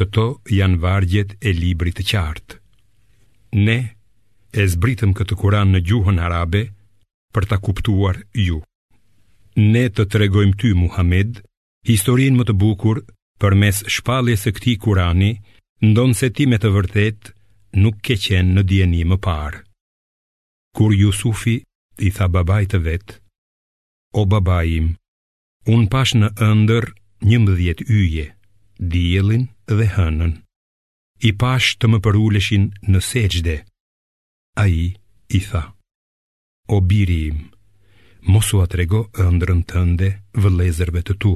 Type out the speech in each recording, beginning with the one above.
Këto janë vargjet e librit të qartë. Ne e zbritëm këtë Kuran në gjuhën arabe për ta kuptuar ju. Ne të tregojmë ty, Muhamed, historinë më të bukur përmes shpalljes së këtij Kurani, ndonëse ti me të vërtetë nuk ke qenë në dijeni më parë. Kur Jusufi i tha babait të vet, o babai im, Unë pashë në ëndërr njëmbëdhjetë yje, diellin dhe hënën. I pashë të më përuleshin në sexhde. Ai i tha, o biri im, mos ua trego ëndrrën tënde vëllezërve të tu,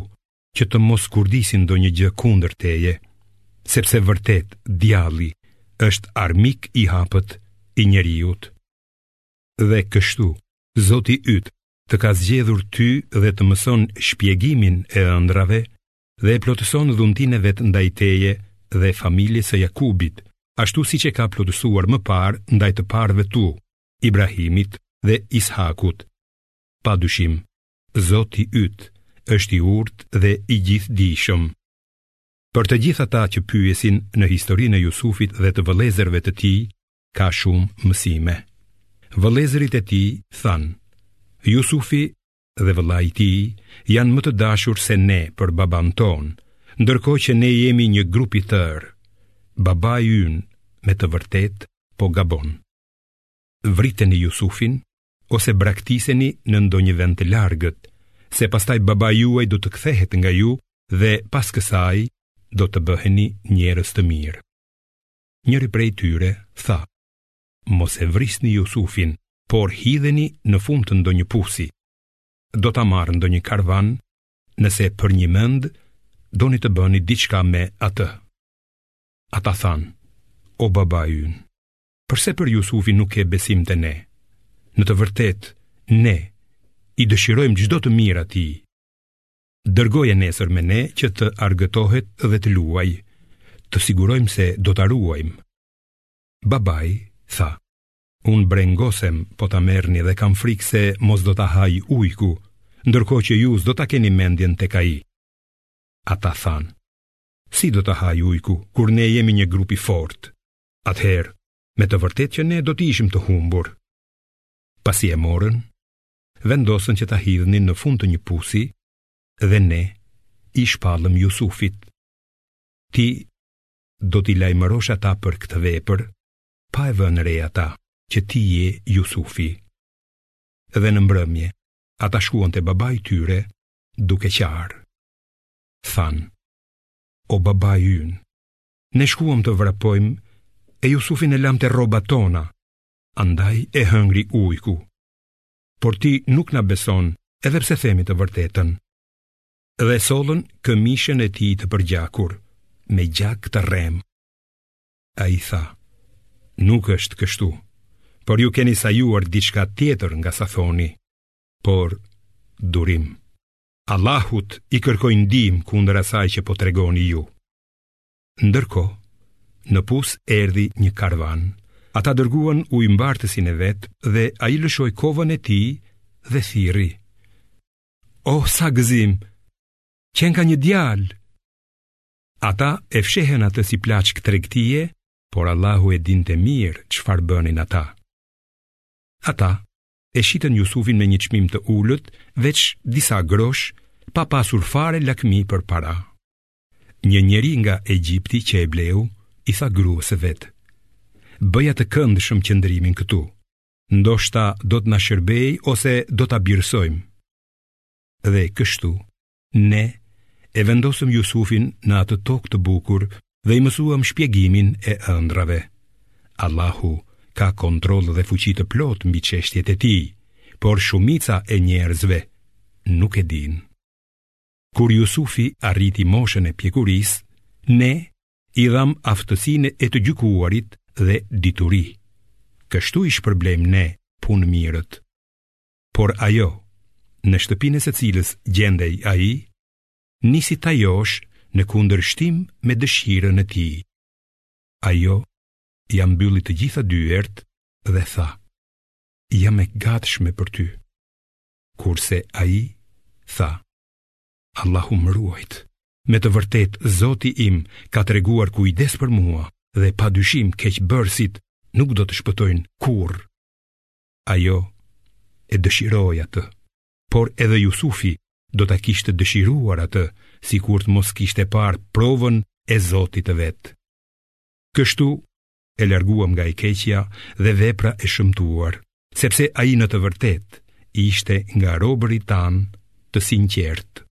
që të mos kurdisin ndonjë gjë kundër teje, sepse vërtet djalli është armik i hapët i njeriut. Dhe kështu, Zoti yt të ka zgjedhur ty dhe të mëson shpjegimin e ëndrrave dhe e plotëson dhuntinë e vet ndaj teje dhe familjes së Jakubit, ashtu siç e ka plotësuar më parë ndaj të parëve tu, Ibrahimit dhe Ishakut. Pa dyshim, Zoti yt është i urtë dhe i gjithëdijshëm. Për të gjithë ata që pyesin në historinë e Jusufit dhe të vëllezërve të tij, ka shumë mësime. Vëllezërit e tij thanë: Jusufi dhe vëllai i tij janë më të dashur se ne për babanë tonë, ndërkohë që ne jemi një grup i tërë. Babai ynë me të vërtetë po gabon. Vriteni Jusufin ose braktiseni në ndonjë vend të largët, se pastaj babai juaj do të kthehet nga ju dhe pas kësaj do të bëheni njerëz të mirë. Njëri prej tyre tha, Mos e vrisni Jusufin, por hidheni në fund të ndonjë pusi. Do ta marrë ndonjë karvan, nëse përnjëmend doni të bëni diçka me atë. Ata thanë, O babai ynë, përse për Jusufin nuk ke besim te ne? Në të vërtetë, ne i dëshirojmë çdo të mirë atij. Dërgoje nesër me ne që të argëtohet dhe të luajë, të sigurojmë se do ta ruajmë. Babai tha, unë brengosem po ta merrni dhe kam frikë se mos do ta hajë ujku, ndërkohë që ju s'do ta keni mendjen tek ai. Ata thanë, si do ta hajë ujku, kur ne jemi një grup i fortë, atëherë, me të vërtetë që ne do të ishim të humbur. Pasi e morën, vendosën që ta hidhnin në fund të një pusi dhe ne i shpallëm Jusufit. Ti do t'i lajmërosh ata për këtë vepër, pa e vënë re ata që ti je Jusufi. Dhe në mbrëmje, ata shkuan te babai i tyre duke qarë. Thanë, o babai ynë, ne shkuam të vrapojmë e Jusufin e lamë te rrobat tona, andaj e hëngri ujku, Por ti nuk na beson, edhe pse themi të vërtetën. Dhe sollën këmishën e tij të përgjakur me gjak të rremë. Ai tha: Nuk është kështu, por ju keni sajuar diçka tjetër nga sa thoni. Por durim. Allahut i kërkoj ndihmë kundër asaj që po tregoni ju. Ndërkohë, në pus erdhi një karvan, ata dërguan ujëmbartësin e vet dhe ai lëshoi kovën e tij dhe thirri. Oh, sa gëzim! Qenka një djalë! Ata e fshehën atë si plaçkë tregtie, por Allahu e dinte mirë çfarë bënin ata. Ata e shitën Jusufin me një çmim të ulët, veç disa grosh, pa pasur fare lakmi për para. Një njeri nga Egjipti që e bleu, i tha gruas së vet: "Bëja të këndshëm qëndrimin këtu. Ndoshta do të na shërbejë ose do ta birësojmë." Dhe kështu, ne e vendosëm Jusufin në atë tokë të bukur dhe i mësuam shpjegimin e ëndrrave. Allahu ka kontroll dhe fuqi të plotë mbi çështjet e tij, por shumica e njerëzve nuk e dinë. Kur Jusufi arriti moshën e pjekurisë, ne i dhamë aftësinë e të gjykuarit dhe dituri. Kështu i shpërblejmë ne punëmirët. Por ajo, në shtëpinë e së cilës gjendej ai, nisi ta joshë në kundërshtim me dëshirën e tij. Ajo ia mbylli të gjitha dyert dhe tha: Jam e gatshme për ty. Kurse ai tha: Allahu më ruajttë. Me të vërtetë Zoti im ka treguar kujdes për mua dhe pa dyshim keqbërësit nuk do të shpëtojnë kurrë. Ajo e dëshiroi atë, por edhe Jusufi do ta kishte dëshiruar atë, sikur të mos kishte parë provën e Zotit të vet. Kështu e larguam nga e keqja dhe vepra e shëmtuar, sepse ai në të vërtetë ishte nga robërit tanë të sinqertë.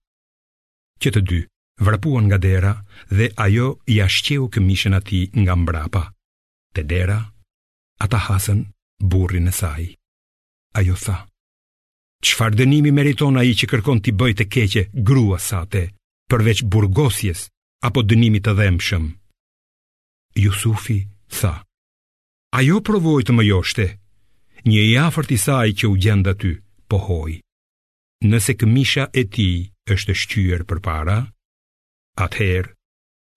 Që të dy, vrapuan nga dera dhe ajo ia shqeu këmishën atij nga mbrapa. Te dera, ata hasën burrin e saj. Ajo tha, çfarë dënimi meriton ai që kërkon t'i bëjë të keqe gruas sate, përveç burgosjes apo dënimit të dhembshëm. Jusufi tha, Ajo provoi të më joshte, një i afërt i saj që u gjend aty, pohoi. Nëse këmisha e tij është shqyer përpara, atëherë,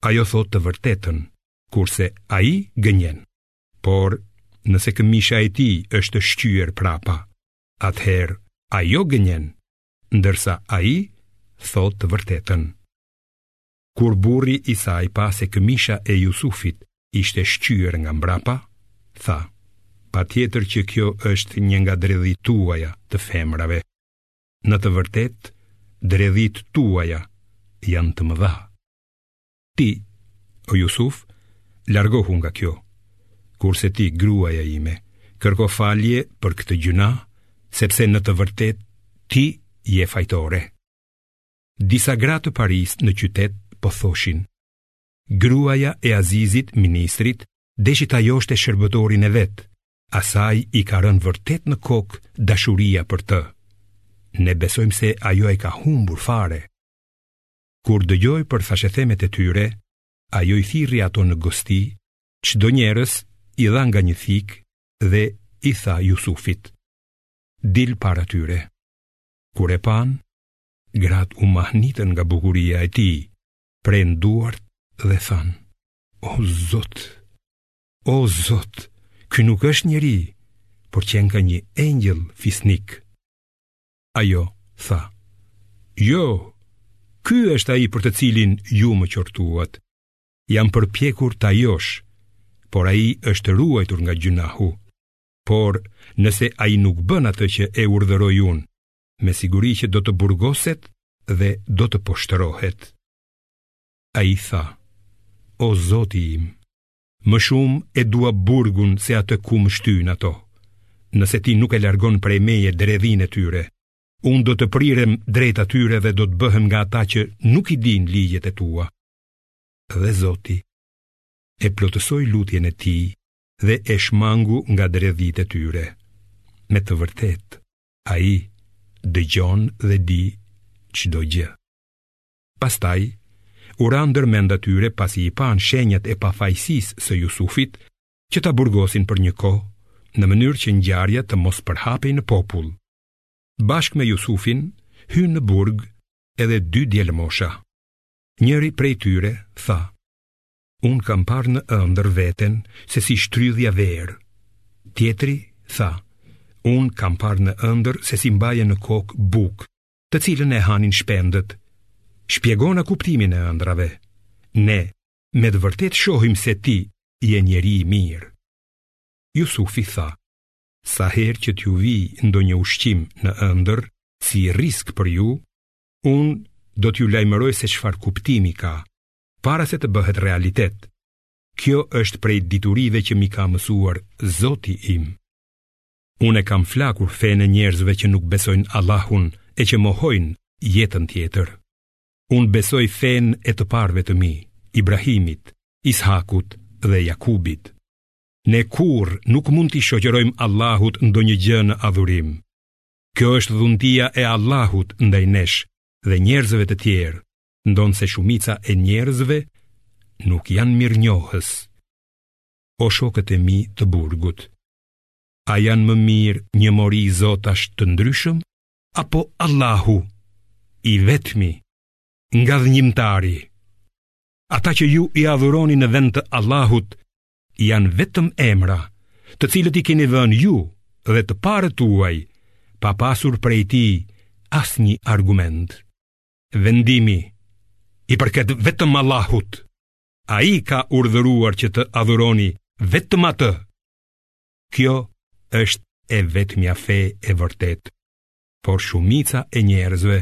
ajo thotë të vërtetën, kurse ai gënjen. Por, nëse këmisha e tij është shqyer prapa, atëherë, ajo gënjen, ndërsa ai thotë të vërtetën. Kur burri i saj pa se këmisha e Jusufit ishte shqyer nga mbrapa, tha, patjetër që kjo është një nga dredhitë tuaja të femrave. Në të vërtetë, dredhitë tuaja janë të mëdha. Ti, o Jusuf, largohu nga kjo, kurse ti gruaja ime, kërko falje për këtë gjynah, sepse në të vërtetë ti je fajtore. Disa gra të parisë në qytet po thoshin: Gruaja e Azizit, ministrit, deshi ta joshte shërbëtorin e vet, asaj i ka rënë vërtet në kokë dashuria për të. Ne besojmë se ajo e ka humbur fare. Kur dëgjoi për thashethemet e tyre, ajo i thirri ato në gosti, çdonjërës i dha nga një thikë dhe i tha Jusufit: Dil para tyre. Kur e panë, Gratë u mahnitën nga bukuria e tij, prenë duart dhe thanë, O Zot, o Zot, ky nuk është njeri, por qenka një engjëll fisnik. Ajo tha, Jo, ky është ai për të cilin ju më qortuat. Jam përpjekur ta josh, por ai është ruajtur nga gjynahu. Por nëse ai nuk bën atë që e urdhëroj unë, me siguri që do të burgoset dhe do të poshtërohet. Ai tha, o Zoti im, më shumë e dua burgun se atë ku më shtyjnë ato, nëse ti nuk e largon prej meje dredhinë e tyre, unë do të prirem drejt atyre dhe do të bëhem nga ata që nuk i dinë ligjet e tua. Dhe Zoti, e plotësoi lutjen e tij dhe e shmangu nga dredhitë e tyre. Me të vërtetë, Ai dëgjon dhe di çdo gjë. Pastaj, u ra ndërmend atyre pasi i panë shenjat e pafajësisë së Jusufit, që ta burgosin për një kohë, në mënyrë që ngjarja të mos përhapej në popull. Bashkë me Jusufin hynë në burg edhe dy djelmosha. Njëri prej tyre tha: Unë kam parë në ëndërr veten se si shtrydhja verë. Tjetri tha, unë kam parë në ëndërr se si mbaja në kokë bukë, të cilën e hanin shpendët. Shpjegona kuptimin e ëndrrave. Ne, me të vërtetë shohim se ti je njeri i mirë. Jusufi tha, sa herë që t'ju vijë ndonjë ushqim në ëndërr, si rrisk për ju, unë do t'ju lajmëroj se çfarë kuptimi ka, para se të bëhet realitet. Kjo është prej diturive që m'i ka mësuar Zoti im. Unë e kam flakur fenë e njerëzve që nuk besojnë Allahun e që mohojnë jetën tjetër. Unë besoj fenë e të parëve të mi, Ibrahimit, Ishakut dhe Jakubit. Ne kurrë nuk mund t'i shoqërojmë Allahut ndonjë gjë në adhurim. Kjo është dhuntia e Allahut ndaj nesh dhe njerëzve të tjerë, ndonëse shumica e njerëzve nuk janë mirënjohës. O shokët e mi të burgut, a janë më mirë një mori zotash të ndryshëm, apo Allahu, i vetmi, ngadhënjimtari, ata që ju i adhuroni në vend të Allahut, janë vetëm emra, të cilët i keni vënë ju dhe të parët tuaj, pa pasur prej tij asnjë argument. Vendimi i përket vetëm Allahut. Ai ka urdhëruar që të adhuroni vetëm atë. Kjo është e vetmja fe e vërtetë, por shumica e njerëzve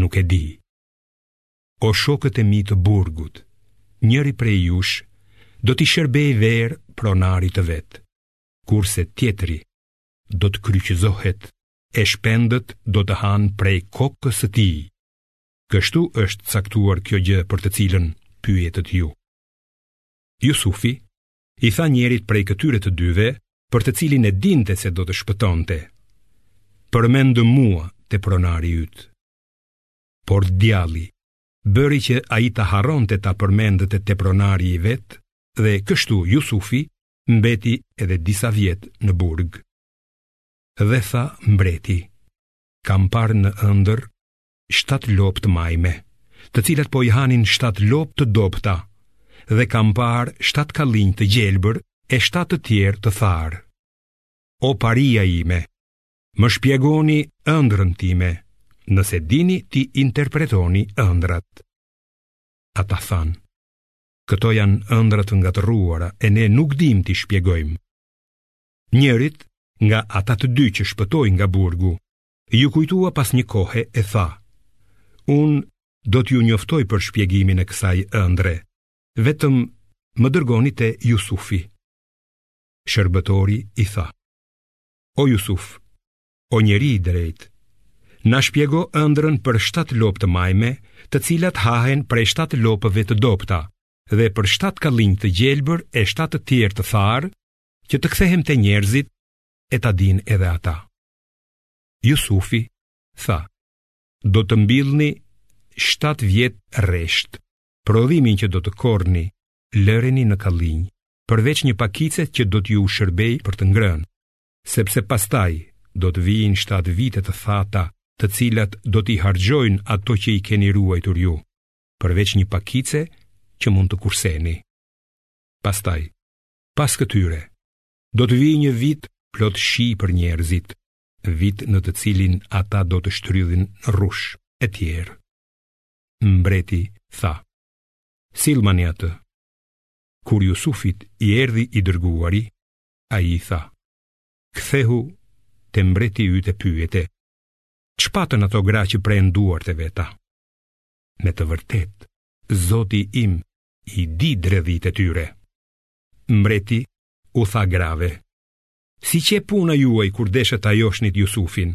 nuk e di. O shokët e mi të burgut, njëri prej jush do t'i shërbejë verë pronarit të vet, kurse tjetri do të kryqëzohet e shpendët do të hanë prej kokës së tij. Kështu është caktuar kjo gjë për të cilën pyetët ju. Jusufi i tha njërit prej këtyre të dyve për të cilin e dinte se do të shpëtonte. Përmendmë mua te pronari yt. Por djalli bëri që ai të harronte ta përmendte te pronari i vet, dhe kështu Jusufi mbeti edhe disa vjet në burg. dhe tha mbreti, kam parë në ëndërr shtatë lopë të majme, të cilat po i hanin shtatë lopë të dobëta, dhe kam parë shtatë kallinj të gjelbër e shtatë të tjerë të tharë. O paria ime, më shpjegoni ëndrrën time, nëse dini t'i interpretoni ëndrrat. Ata thanë, këto janë ëndrra të ngatërruara e ne nuk dimë t'i shpjegojmë. Njërit nga ata të dy që shpëtoi nga burgu, iu kujtua pas një kohe e tha: "Unë do t'ju njoftoj për shpjegimin e kësaj ëndrre, vetëm më dërgoni te Jusufi." Shërbëtori i tha: "O Jusuf, o njeri i drejtë, na shpjego ëndrrën për shtatë lopë të majme, të cilat hahen prej shtatë lopëve të dobëta, dhe për shtatë kallinj të gjelbër e shtatë të tjerë të tharë, që të kthehem te njerëzit e ta dinë edhe ata. Jusufi tha, do të mbillni 7 vjet rresht. Prodhimin që do të korrni, lëreni në kallinj, përveç një pakice që do t'ju shërbejë për të ngrënë, sepse pastaj do të vijnë 7 vite të thata, të cilat do t'i harxhojnë ato që i keni ruajtur ju, përveç një pakice që mund të kurseni. Pastaj, Pas këtyre, do të vijë një vit plot shi për njerëzit, vit në të cilin ata do të shtrydhin rrush, e tjerë. Mbreti tha, sillmani atë. Kur Jusufit i erdhi i dërguari, ai i tha, kthehu te mbreti yt e pyete, ç'patën ato gra që prenë duart e veta? Me të vërtetë, zoti im i di dredhitë e tyre. Mbreti u tha grave, si qe puna juaj kur deshët ta joshnit Jusufin?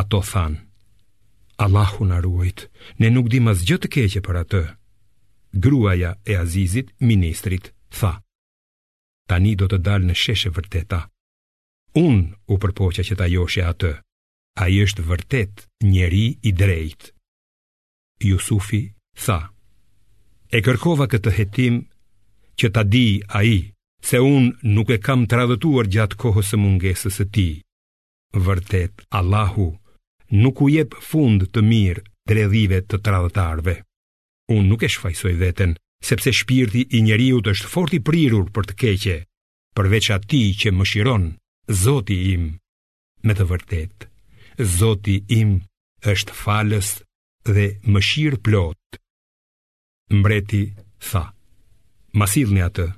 Ato thanë, Allahu na ruajt, ne nuk dimë asgjë të keqe për atë. Gruaja e Azizit, ministrit, tha, tani do të dalë në shesh e vërteta. Unë u përpoqa që ta joshja atë, ai është vërtet njeri i drejtë. Jusufi tha, e kërkova këtë hetim që ta dijë ai, se unë nuk e kam tradhtuar gjatë kohës së mungesës së tij. Vërtet, Allahu nuk u jep fund të mirë dredhive të tradhtarëve. Unë nuk e shfajësoj veten, sepse shpirti i njeriut është fort i prirur për të keqe, përveç atij që mëshiron, zoti im. Me të vërtetë, Zoti im është falës dhe mëshirëplotë. Mbreti tha, ma sillni atë,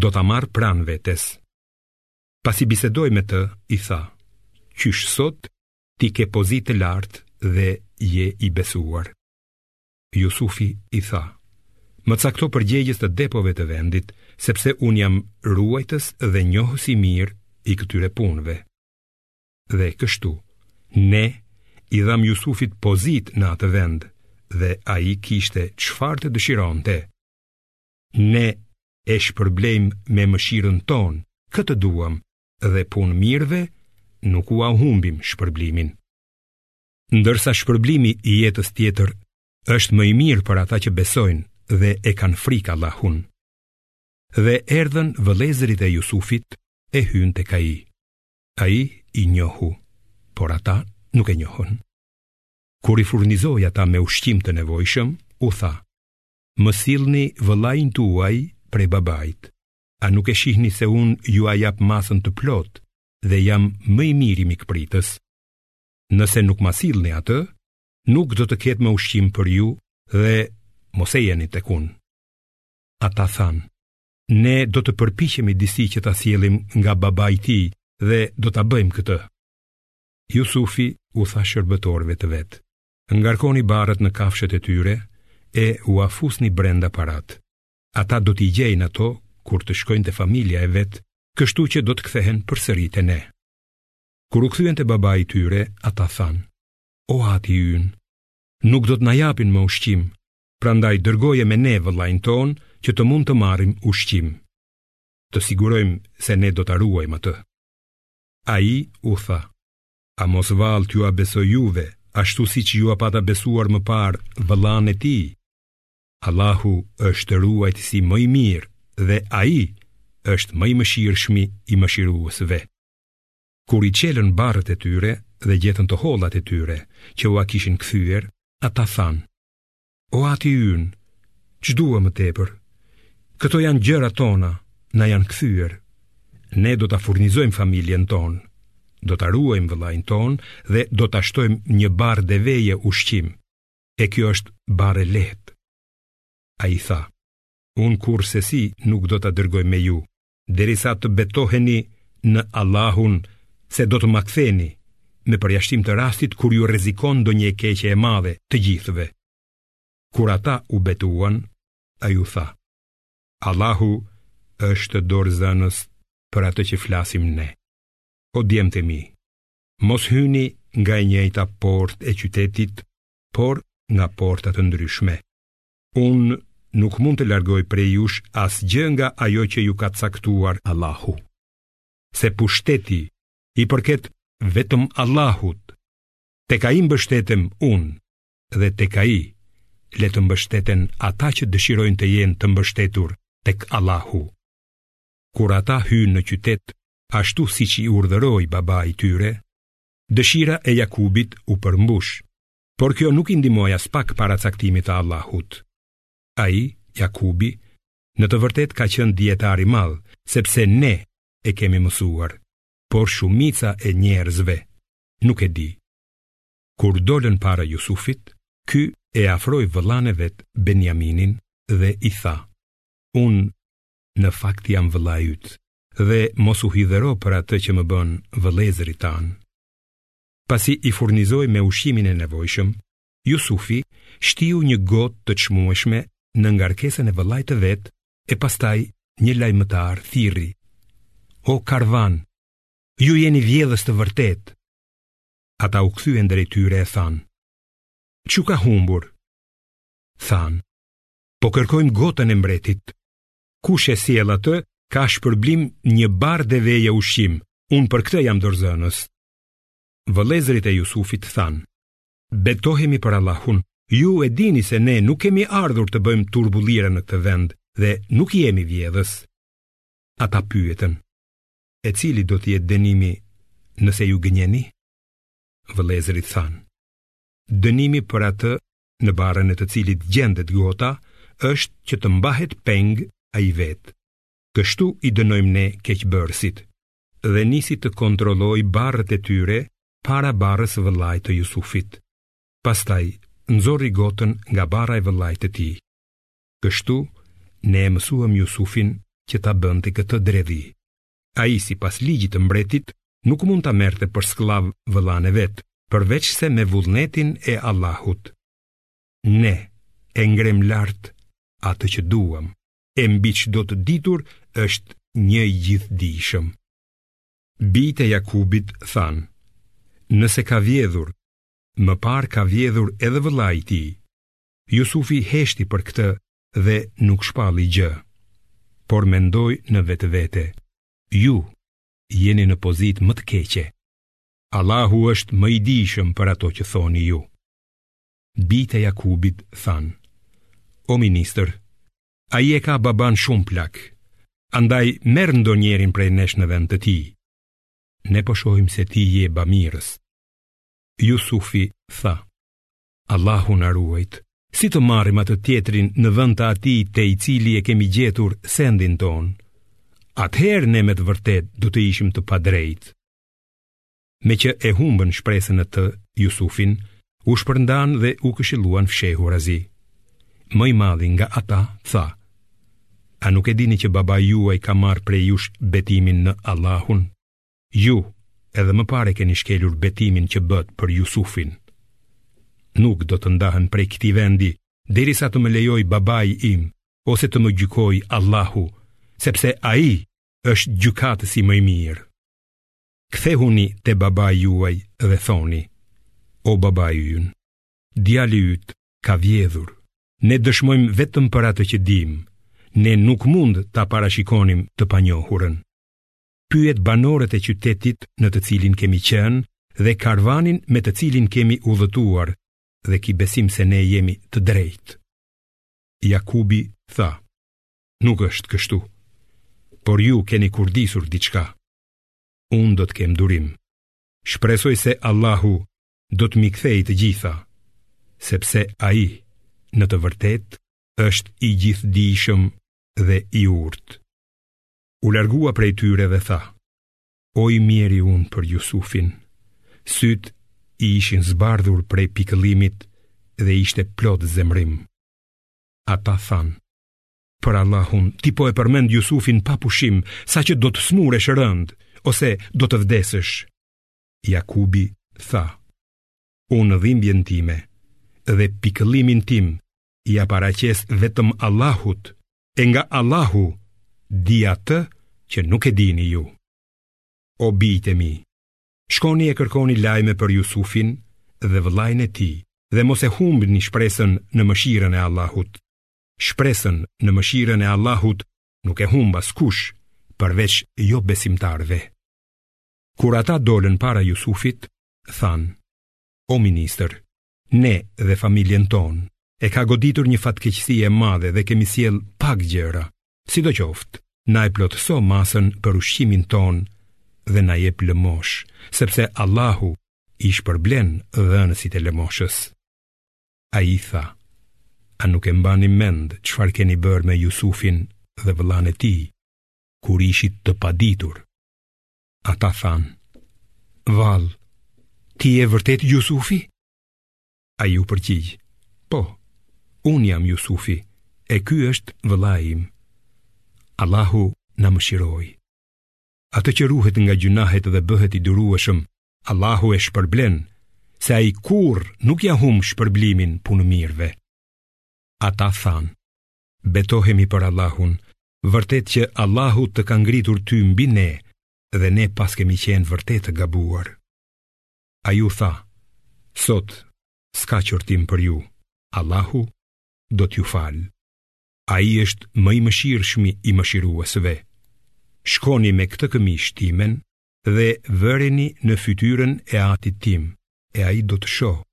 do ta marr pranë vetes. Pasi bisedoi me të, i tha, qysh sot ti ke pozitë të lartë dhe je i besuar. Jusufi i tha, Më cakto përgjegjës të depove të vendit, sepse unë jam ruajtës dhe njohës i mirë i këtyre punëve. Dhe kështu, ne i dhamë Jusufit pozitë në atë vend dhe ai kishte çfarë të dëshironte. Ne e shpërblejmë me mëshirën tonë, kë të duam dhe punëmirëve nuk ua humbim shpërblimin. Ndërsa shpërblimi i jetës tjetër është më i mirë për ata që besojnë dhe e kanë frikë Allahun. Dhe erdhën vëllezërit e Jusufit e hynë tek ai. Ai i njohu, por ata nuk e njohën. Kur i furnizoi ata me ushqim të nevojshëm, u tha, më sillni vëllain tuaj prej babait, a nuk e shihni se unë jua jap masën të plotë dhe jam më i miri mikpritës. Nëse nuk ma sillni atë, nuk do të ketë më ushqim për ju dhe mos ejani tek unë. Ata thanë, ne do të përpiqemi disi që ta sjellim nga babai i tij dhe do ta bëjmë këtë. Jusufi u tha shërbëtorëve të vet, ngarkoni barrët në kafshët e tyre e ua fusni brenda paratë. Ata do t'i gjejnë ato kur të shkojnë te familja e vet, kështu që do të kthehen përsëri te ne. Kur u kthyen te babai i tyre, ata thanë: O ati ynë, nuk do të na japin më ushqim, prandaj dërgoje me ne vëllain tonë që të mund të marrim ushqim. Të sigurojmë se ne do ta ruajmë atë. Ai u tha: A mos vallë t'jua besoj juve, ashtu siç jua pata besuar më parë vëllanë e tij? Allahu është Ruajtësi më i Mirë dhe Ai është më i Mëshirshmi i Mëshiruesve. Kur i çelën barrët e tyre dhe gjetën të hollat e tyre, që ua kishin kthyer, ata thanë, O Ati ynë, ç'duam më tepër? Këto janë gjërat tona, na janë kthyer. Ne do ta furnizojmë familjen tonë, do ta ruajmë vëllain tonë dhe do të shtojmë një barrë deveje ushqim, e kjo është barrë e lehtë. Ai tha, Unë kurrsesi nuk do ta dërgoj me ju, derisa të betoheni në Allahun se do të ma ktheni, me përjashtim të rastit kur ju rrezikon ndonjë e keqe e madhe të gjithëve. Kur ata u betuan, ai u tha, Allahu është dorëzënës për atë që flasim ne. O djemtë e mi, mos hyni nga e njëjta portë e qytetit, por nga porta të ndryshme. Unë nuk mund të largoj prej jush asgjë nga ajo që ju ka caktuar Allahu. Se pushteti i përket vetëm Allahut. Tek ai mbështetem unë dhe tek ai le të mbështeten ata që dëshirojnë të jenë të mbështetur tek Allahu. Kur ata hynë në qytet, ashtu siç i urdhëroi babai i tyre, dëshira e Jakubit u përmbush, Por kjo nuk i ndihmoi aspak paracaktimit të Allahut. Ai, Jakubi, në të vërtetë ka qenë dijetar i madh, sepse ne e kemi mësuar, por shumica e njerëzve nuk e di. Kur dolën para Jusufit, ky e afroi vëllanë e vet Benjaminin dhe i tha: "Unë në fakt jam vëllai yt dhe mos u hidhëro për atë që më bënë vëllezërit tanë." pasi i furnizoi me ushqimin e nevojshëm, Jusufi shtiu një gotë të çmueshme në ngarkesën e vëllait të vet e pastaj një lajmëtar thirri: "O karvan, ju jeni vjedhës të vërtetë." Ata u kthyen drejt tyre e thanë: "Ç'u ka humbur?" Thanë: "Po kërkojmë gotën e mbretit. Kush e sjell atë ka shpërblim një barrë deveje ushqim. Unë për këtë jam dorëzënës." Vëllezërit e Jusufit thanë, Betohemi për Allahun, ju e dini se ne nuk kemi ardhur të bëjmë turbullira në këtë vend dhe nuk jemi vjedhës. Ata pyetën, e cili do të jetë dënimi nëse ju gënjeni? Vëllezërit thanë, dënimi për atë në barrën e të cilit gjendet gota është që të mbahet peng ai vetë. Kështu i dënojmë ne keqbërësit. dhe nisi të kontrollojë barrët e tyre para barrës së vëllait të Jusufit. Pastaj nxori gotën nga barra e vëllait të tij. Kështu ne e mësuam Jusufin që ta bënte këtë dredhi. Ai sipas ligjit të mbretit nuk mund ta merrte për skllav vëllanë e vet, përveçse me vullnetin e Allahut. Ne e ngremë lart atë që duam. e mbi çdo të ditur është një i gjithdijshëm. Bijtë e Jakubit thanë: Nëse ka vjedhur, më parë ka vjedhur edhe vëllai i tij. Jusufi heshti për këtë dhe nuk shpalli gjë. Por mendoi në vetvete: Ju jeni në pozitë më të keqe. Allahu është më i dijshëm për ato që thoni ju. bijtë e Jakubit thanë, O ministër, ai e ka babanë shumë plak, andaj merr ndonjërin prej nesh në vend të tij. Ne po shohim se ti je bamirës. Jusufi tha, Allahu na ruajtë, si të marrim atë tjetrin në vend të atij te i cili e kemi gjetur sendin tonë, atëherë ne me të vërtetë do të ishim të padrejtë. meqë e humbën shpresën në të Jusufin, u shpërndanë dhe u këshilluan fshehurazi. Më i madhi nga ata tha: A nuk e dini që babai juaj ka marrë prej jush betimin në Allahun? Ju edhe më parë e keni shkelur betimin që bëtë për Jusufin. Nuk do të ndahem prej këtij vendi derisa të më lejojë babai im ose të më gjykojë Allahu, sepse ai është gjykatësi më i mirë. Kthehuni te babai juaj dhe thoni, O babai ynë, djali yt ka vjedhur. Ne dëshmojmë vetëm për atë që dimë, ne nuk mund ta parashikonim të panjohurën. Pyet banorët e qytetit në të cilin kemi qenë dhe karvanin me të cilin kemi udhëtuar dhe ki besim se ne jemi të drejtë. Jakubi tha, nuk është kështu, por ju keni kurdisur diçka. Unë do të kem durim. Shpresoj se Allahu do të m'i kthejë të gjitha, sepse ai në të vërtetë është i gjithdijshëm dhe i urtë. U largua prej tyre dhe tha: O i mjeri unë për Jusufin, sytë i ishin zbardhur prej pikëllimit dhe ishte plot zemërim. Ata thanë: Për Allahun, ti po e përmend Jusufin pa pushim, saqë do të sëmuresh rëndë, ose do të vdesësh. Jakubi tha, unë dhimbjen time dhe pikëllimin tim ia paraqes vetëm Allahut, e nga Allahu di atë që nuk e dini ju. O bijtë e mi, shkoni e kërkoni lajme për Jusufin dhe vëllain e tij, dhe mos e humbni shpresën në mëshirën e Allahut. Shpresën në mëshirën e Allahut nuk e humb askush përveç jobesimtarëve. Kur ata dolën para Jusufit, thanë, o ministër, ne dhe familjen tonë, e ka goditur një fatkeqësi e madhe dhe kemi sjellë pak gjëra, sidoqoftë, na e plotëso masën për ushqimin tonë dhe na jep lëmoshë, sepse Allahu i shpërblen dhënësit e lëmoshës. Ai tha, A nuk e mbani mend çfarë keni bërë me Jusufin dhe vëllanë e tij, kur ishit të paditur? Ata thanë, Vallë, ti je vërtet Jusufi? Ai u përgjigj, po, unë jam Jusufi, e ky është vëllai im. Allahu na mëshiroi. Atë që ruhet nga gjynahet dhe bëhet i durueshëm, Allahu e shpërblen se ai kurrë nuk ia humb shpërblimin punëmirëve. Ata thanë: Betohemi për Allahun, vërtet që Allahu të ka ngritur ty mbi ne dhe ne paskemi qenë vërtet të gabuar. Ai u tha, sot s'ka qortim për ju, Allahu do t'ju falë. Ai është më i mëshirshmi i mëshiruesve. Shkoni me këtë këmishën time, dhe vëreni në fytyrën e atit tim, e ai do të shohë,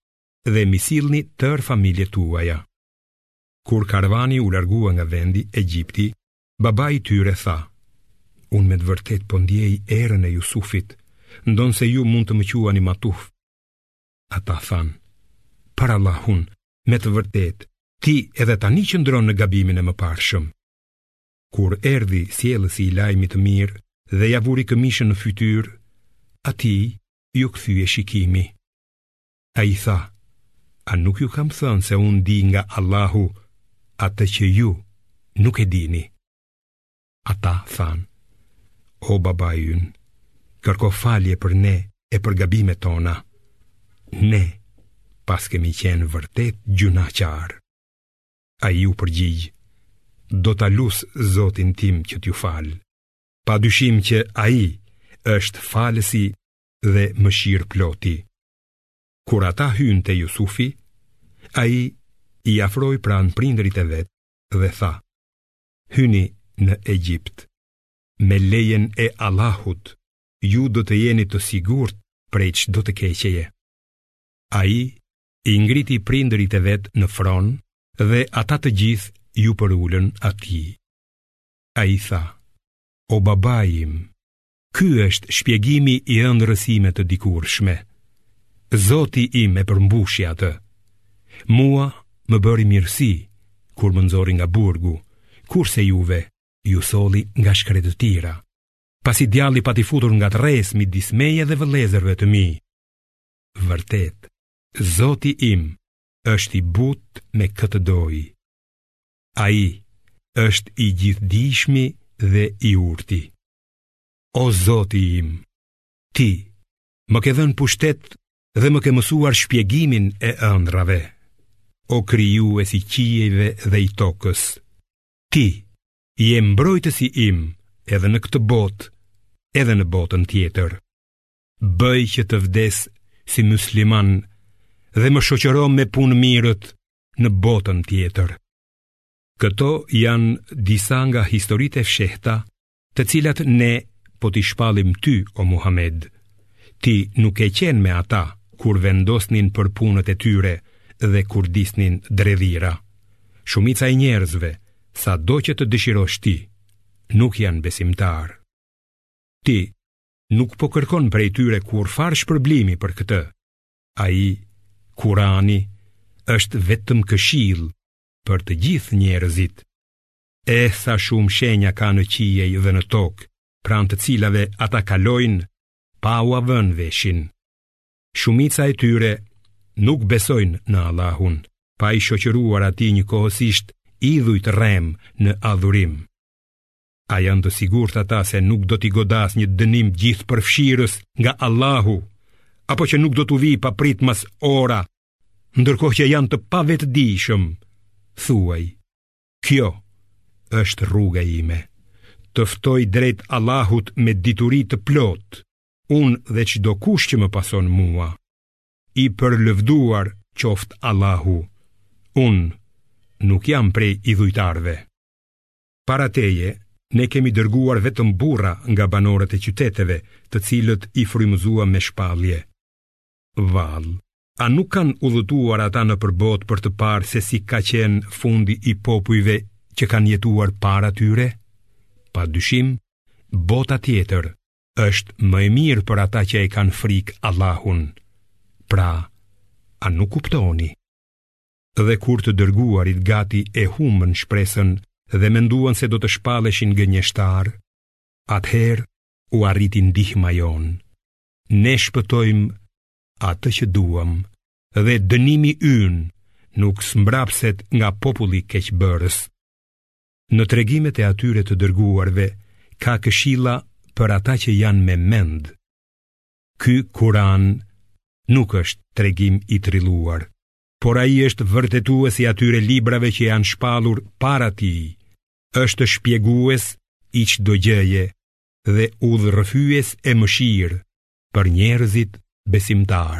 dhe m'i sillni tërë familjet tuaja. Kur karvani u largua nga vendi Egjipti, babai i tyre tha: Unë me të vërtetë po ndiej erën e Jusufit, ndonëse ju mund të më quani matuf. Ata thanë: Për Allahun, me të vërtetë, ti edhe tani qëndron në gabimin e mëparshëm. Kur erdhi sjellësi i lajmit të mirë dhe ia vuri këmishën në fytyrë, atij iu kthye shikimi. Ai tha, a nuk ju kam thënë se unë di nga Allahu atë që ju nuk e dini? Ata thanë, o babai ynë, kërko falje për ne e për gabimet tona. Ne, paskemi qenë vërtet gjynahqarë. Ai u përgjigj, do ta lus zotin tim që t'ju falë, pa dyshim që ai është falësi dhe mëshirëploti. Kur ata hynë te Jusufi, ai i afroi pranë prindërit e vet dhe tha, hyni në Egjipt, me lejen e Allahut, ju do të jeni të sigurt prej çdo të keqeje. Ai i ngriti prindërit e vet në fron dhe ata të gjithë iu përulën atij. Ai tha, o babai im, ky është shpjegimi i ëndrrës sime të dikurshme. Zoti im e përmbushi atë. Mua më bëri mirësi, kur më nxori nga burgu, kurse juve ju solli nga shkretëtira. Pasi djalli pati futur ngatërresë midis meje dhe vëllezërve të mi, vërtet Zoti im është i butë me kë të dojë Ai është i gjithëdijshmi dhe i urti O Zoti im Ti më ke dhënë pushtet dhe më ke mësuar shpjegimin e ëndrrave O krijues i qiejve dhe i tokës Ti je mbrojtësi im edhe në këtë botë edhe në botën tjetër Bëj që të vdes si mysliman dhe më shoqëro me punëmirët në botën tjetër. Këto janë disa nga historitë e fshehta, të cilat ne po t'i shpallim ty o Muhamed. Ti nuk ke qenë me ata kur vendosnin për punët e tyre dhe kurdisnin dredhira. Shumica e njerëzve, sado që të dëshirosh ti, nuk janë besimtarë. Ti nuk po kërkon prej tyre kurrfarë shpërblimi për këtë. Ai, Kurani, është vetëm këshillë për të gjithë njerëzit. E sa shumë shenja ka në qiej dhe në tokë, pranë të cilave ata kalojnë pa ua vënë veshin. Shumica e tyre nuk besojnë në Allahun, pa i shoqëruar atij njëkohësisht idhuj të rremë në adhurim. A janë të sigurt ata se nuk do t'i godasë një dënim gjithëpërfshirës nga Allahu, apo që nuk do t'u vijë papritmas ora, ndërkohë që janë të pavetëdijshëm, thuaj, kjo është rruga ime, të ftoj drejt Allahut me dituri të plotë, unë dhe çdokush që më pason mua, i përlëvduar qoftë Allahu, unë nuk jam prej idhujtarëve. Para teje, ne kemi dërguar vetëm burra nga banorët e qyteteve, të cilët i frymëzuam me shpallje. Vallë, a nuk kanë udhëtuar ata nëpër botë për të parë se si ka qenë fundi i popujve që kanë jetuar para tyre? Pa dyshim, bota tjetër është më e mirë për ata që e kanë frikë Allahun. Pra, a nuk kuptoni? Dhe kur të dërguarit gati e humbën shpresën dhe menduan se do të shpalleshin gënjeshtarë, atëherë u arriti ndihma jonë. Ne shpëtojmë atë që duam dhe dënimi ynë nuk zmbrapset nga populli keqbërës. Në tregimet e atyre të dërguarve ka këshilla për ata që janë me mend. Ky Kur'an nuk është tregim i trilluar por ai është vërtetues i atyre librave që janë shpallur para tij, është shpjegues i çdo gjëje dhe udhërrëfyes e mëshirë për njerëzit besimtarë.